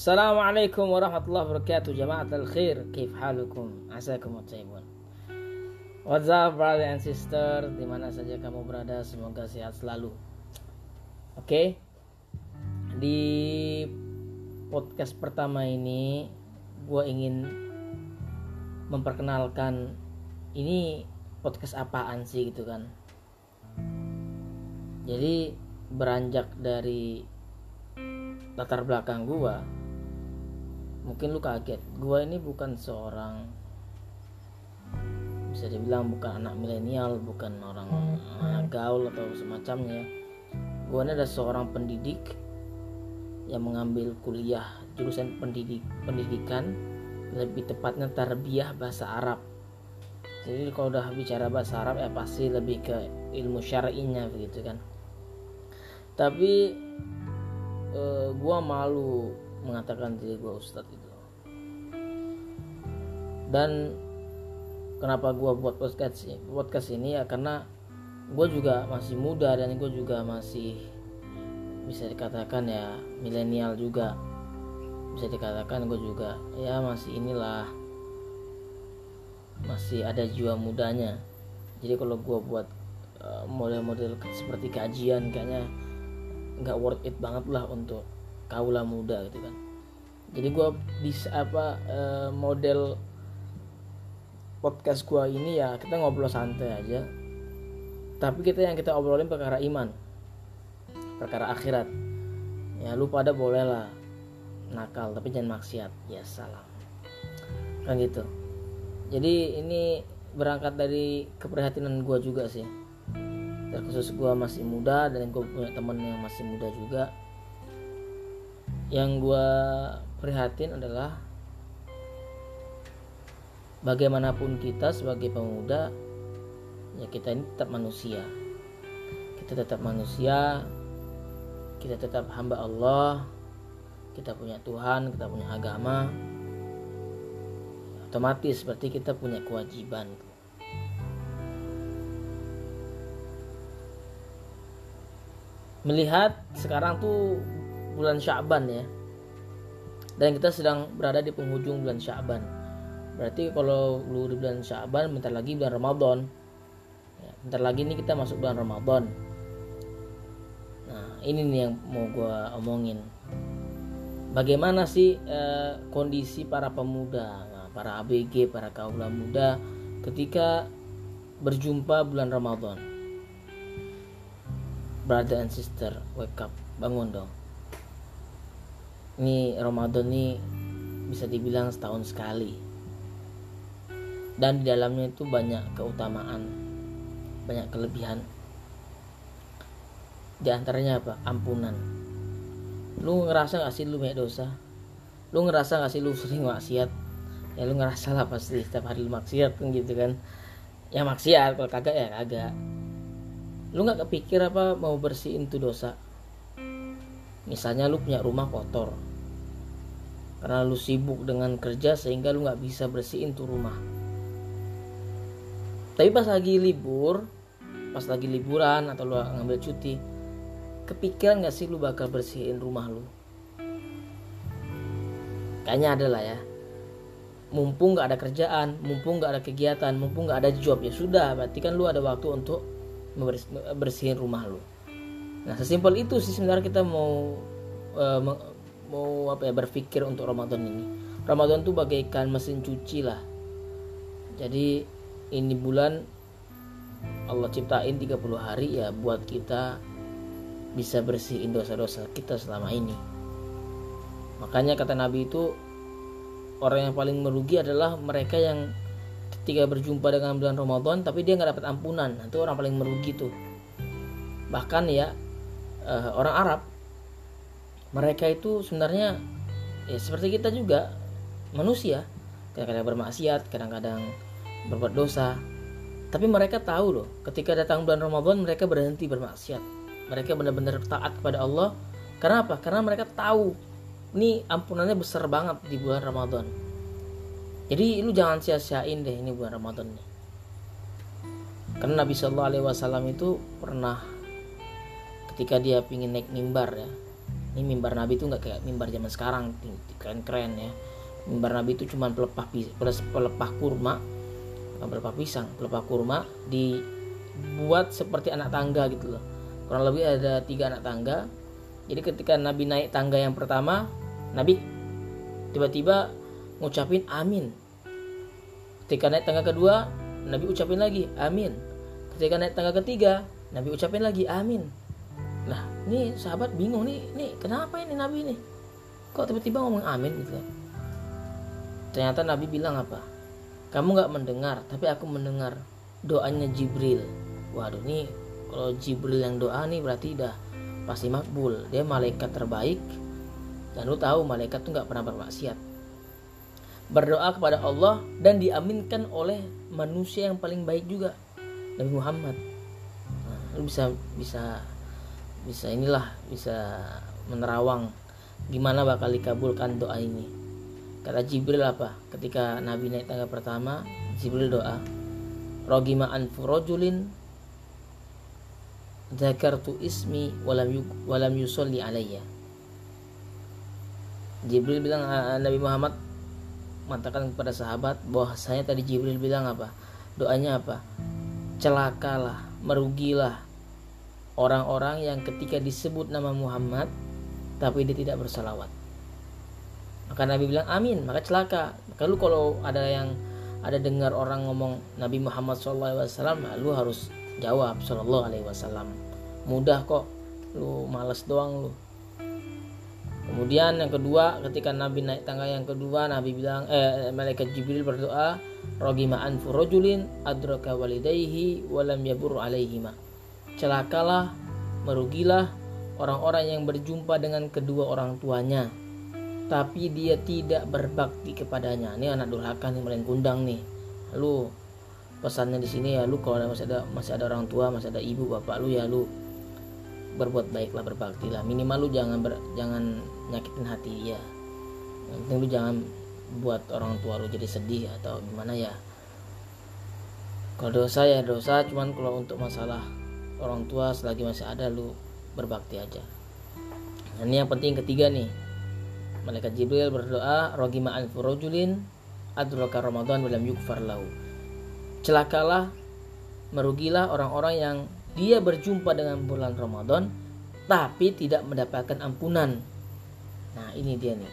Assalamualaikum warahmatullahi wabarakatuh. Jamaat al-khair Kif halukum? Asakum taibun What's up brother and sister? Di mana saja kamu berada Semoga sehat selalu. Oke? Okay? Di podcast pertama ini Gue ingin Memperkenalkan Ini podcast apaan sih gitu kan? Jadi Beranjak dari latar belakang gua mungkin lu kaget. Gue ini bukan seorang bisa dibilang bukan anak milenial bukan orang anak gaul atau semacamnya. Gue ini adalah seorang pendidik yang mengambil kuliah jurusan pendidik pendidikan lebih tepatnya tarbiyah bahasa Arab. Jadi kalau udah bicara bahasa Arab ya pasti lebih ke ilmu syar'inya begitu kan. Tapi uh, gue malu mengatakan diri gue ustadz itu. Dan kenapa gue buat podcast podcast ini ya karena gue juga masih muda dan gue juga masih bisa dikatakan ya milenial juga. Bisa dikatakan gue juga ya masih inilah masih ada jiwa mudanya. Jadi kalau gue buat model-model seperti kajian kayaknya nggak worth it banget lah untuk kaula muda gitu kan. Jadi gue di apa model podcast gue ini ya kita ngobrol santai aja. Tapi kita yang kita obrolin perkara iman perkara akhirat. Ya lu pada boleh lah nakal tapi jangan maksiat. Ya salam. Kan gitu. Jadi ini berangkat dari keprihatinan gue juga sih. Terkhusus gue masih muda dan gue punya temen yang masih muda juga yang gue prihatin adalah bagaimanapun kita sebagai pemuda ya kita ini tetap manusia. Kita tetap manusia kita tetap hamba Allah kita punya Tuhan kita punya agama. Otomatis seperti kita punya kewajiban. Melihat sekarang tuh bulan Syaban ya. Dan kita sedang berada di penghujung bulan Syaban berarti kalau lu di bulan Syaban bentar lagi bulan Ramadan. Ya, bentar lagi nih kita masuk bulan Ramadan. Nah ini nih yang mau gue omongin. Bagaimana sih eh, kondisi para pemuda? Nah, para ABG para kaula muda ketika berjumpa bulan Ramadan? Brother and sister wake up. Bangun dong ini Ramadan ini bisa dibilang setahun sekali. Dan di dalamnya itu banyak keutamaan banyak kelebihan. Di antaranya apa? Ampunan. Lu ngerasa gak sih lu banyak dosa? Lu ngerasa gak sih lu sering maksiat? Ya lu ngerasa lah pasti setiap hari lu maksiat kan gitu kan? Ya maksiat kalau kagak ya kagak. Lu nggak kepikir apa mau bersihin tuh dosa? Misalnya lu punya rumah kotor karena lu sibuk dengan kerja sehingga lu nggak bisa bersihin tuh rumah. Tapi pas lagi libur pas lagi liburan atau lu ngambil cuti kepikiran gak sih lu bakal bersihin rumah lu? Kayaknya ada lah ya. Mumpung gak ada kerjaan mumpung gak ada kegiatan mumpung gak ada job ya sudah. Berarti kan lu ada waktu untuk bersihin rumah lu. Nah sesimpel itu sih sebenarnya kita mau uh, mau apa ya berpikir untuk Ramadan ini. Ramadan tuh bagaikan mesin cuci lah. Jadi ini bulan Allah ciptain 30 hari ya buat kita bisa bersihin dosa-dosa kita selama ini. Makanya kata Nabi itu orang yang paling merugi adalah mereka yang ketika berjumpa dengan bulan Ramadan tapi dia nggak dapat ampunan. Itu orang paling merugi tuh. Bahkan ya uh, orang Arab mereka itu sebenarnya ya seperti kita juga manusia. Kadang-kadang bermaksiat kadang-kadang berbuat dosa. Tapi mereka tahu loh ketika datang bulan Ramadan mereka berhenti bermaksiat. Mereka benar-benar taat kepada Allah. Karena apa? Karena mereka tahu ini ampunannya besar banget di bulan Ramadan. Jadi lu jangan sia-siain deh ini bulan Ramadan nih. Karena Nabi Shallallahu Alaihi Wasallam itu pernah ketika dia pingin naik mimbar ya ini mimbar nabi itu nggak kayak mimbar zaman sekarang keren keren ya. Mimbar nabi itu cuma pelepah pelepah kurma pelepah pisang pelepah kurma dibuat seperti anak tangga gitu loh. Kurang lebih ada tiga anak tangga. Jadi ketika nabi naik tangga yang pertama nabi tiba-tiba ngucapin amin. Ketika naik tangga kedua nabi ucapin lagi amin. Ketika naik tangga ketiga nabi ucapin lagi amin lah ini sahabat bingung nih nih kenapa ini nabi ini? Kok tiba-tiba ngomong amin gitu kan? Ternyata nabi bilang apa? Kamu nggak mendengar tapi aku mendengar doanya Jibril. Waduh nih kalau Jibril yang doa nih berarti dah pasti makbul. Dia malaikat terbaik. Dan lu tahu malaikat tuh nggak pernah bermaksiat. Berdoa kepada Allah dan diaminkan oleh manusia yang paling baik juga. Nabi Muhammad. Nah, lu bisa bisa bisa inilah bisa menerawang gimana bakal dikabulkan doa ini. Kata Jibril apa? Ketika Nabi naik tangga pertama Jibril doa rogima anfu rojulin zakartu ismi walam yuk, walam yusolli alayya. Jibril bilang Nabi Muhammad mengatakan kepada sahabat bahwa saya tadi Jibril bilang apa? Doanya apa? Celakalah merugilah orang-orang yang ketika disebut nama Muhammad tapi dia tidak bersalawat. Maka Nabi bilang amin, maka celaka. Maka lu kalau ada yang ada dengar orang ngomong Nabi Muhammad SAW, lu harus jawab Sallallahu Alaihi Wasallam. Mudah kok, lu males doang lu. Kemudian yang kedua, ketika Nabi naik tangga yang kedua, Nabi bilang, eh, malaikat Jibril berdoa, Rogima anfu rojulin adraka walidayhi walam yabur alaihima celakalah, merugilah orang-orang yang berjumpa dengan kedua orang tuanya, tapi dia tidak berbakti kepadanya. Ini anak durhaka nih maling kundang nih. Lu pesannya di sini ya lu kalau masih ada masih ada orang tua, masih ada ibu bapak lu ya lu berbuat baiklah berbakti lah. Minimal lu jangan ber, jangan nyakitin hati dia. Yang penting lu jangan buat orang tua lu jadi sedih atau gimana ya. Kalau dosa ya dosa, cuman kalau untuk masalah orang tua selagi masih ada lu berbakti aja. Nah, ini yang penting ketiga nih. Malaikat Jibril berdoa rogima anfurojulin adraka Ramadan dalam yukfar lahu. Celakalah merugilah orang-orang yang dia berjumpa dengan bulan Ramadan tapi tidak mendapatkan ampunan. Nah ini dia nih.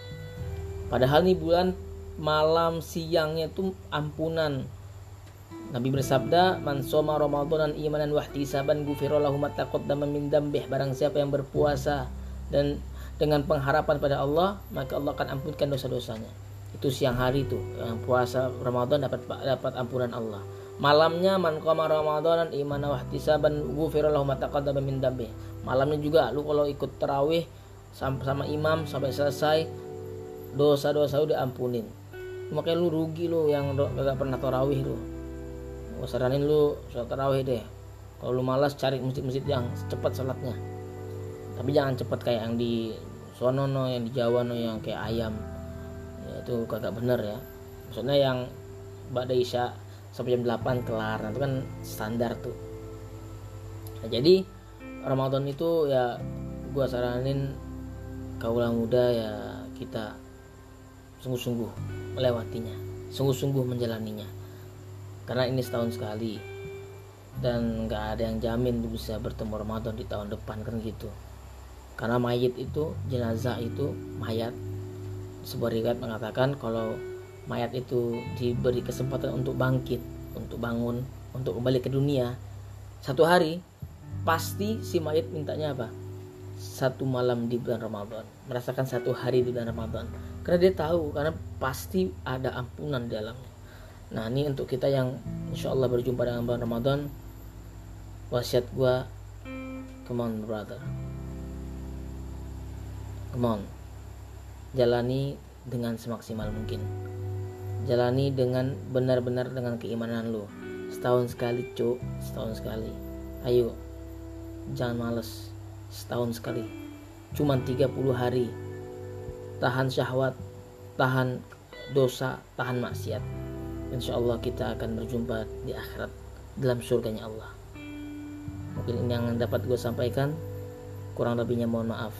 Padahal nih bulan malam siangnya tuh ampunan Nabi bersabda, "Man soma Ramadanan imanan wa ihtisaban ghufira lahu ma taqaddama min dambih." Barang siapa yang berpuasa dan dengan pengharapan pada Allah, maka Allah akan ampunkan dosa-dosanya. Itu siang hari itu, yang puasa Ramadan dapat dapat ampunan Allah. Malamnya man qama Ramadanan imanan wa ihtisaban ghufira lahu ma taqaddama min dambih. Malamnya juga lu kalau ikut tarawih sama, sama imam sampai selesai dosa-dosa udah ampunin. Makanya lu rugi lu yang gak pernah tarawih lu gue saranin lu sholat tarawih deh. Kalau lu malas cari masjid-masjid yang cepat sholatnya tapi jangan cepat kayak yang di sono no yang di Jawa no yang kayak ayam. Ya, itu kagak bener ya. Maksudnya yang Ba'da Isya sampai jam 8 kelar. Nah, itu kan standar tuh. Nah, jadi Ramadan itu ya gue saranin kaulah muda ya kita sungguh-sungguh melewatinya sungguh-sungguh menjalaninya karena ini setahun sekali. Dan nggak ada yang jamin bisa bertemu Ramadan di tahun depan kan gitu. Karena mayit itu jenazah itu mayat. Sebuah riwayat mengatakan kalau mayat itu diberi kesempatan untuk bangkit untuk bangun untuk kembali ke dunia. Satu hari pasti si mayat mintanya apa? Satu malam di bulan Ramadan. Merasakan satu hari di bulan Ramadan. Karena dia tahu karena pasti ada ampunan di dalamnya Nah ini untuk kita yang insya Allah berjumpa dengan bulan Ramadan Wasiat gue Come on brother. Come on. Jalani dengan semaksimal mungkin. Jalani dengan benar-benar dengan keimanan lu. Setahun sekali cuk. Setahun sekali. Ayo. Jangan males. Setahun sekali. Cuman 30 hari. Tahan syahwat. Tahan dosa. Tahan maksiat insya Allah kita akan berjumpa di akhirat dalam surganya Allah. Mungkin ini yang dapat gue sampaikan. Kurang lebihnya mohon maaf.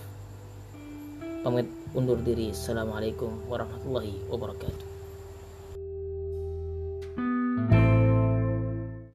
Pamit undur diri. Assalamualaikum warahmatullahi wabarakatuh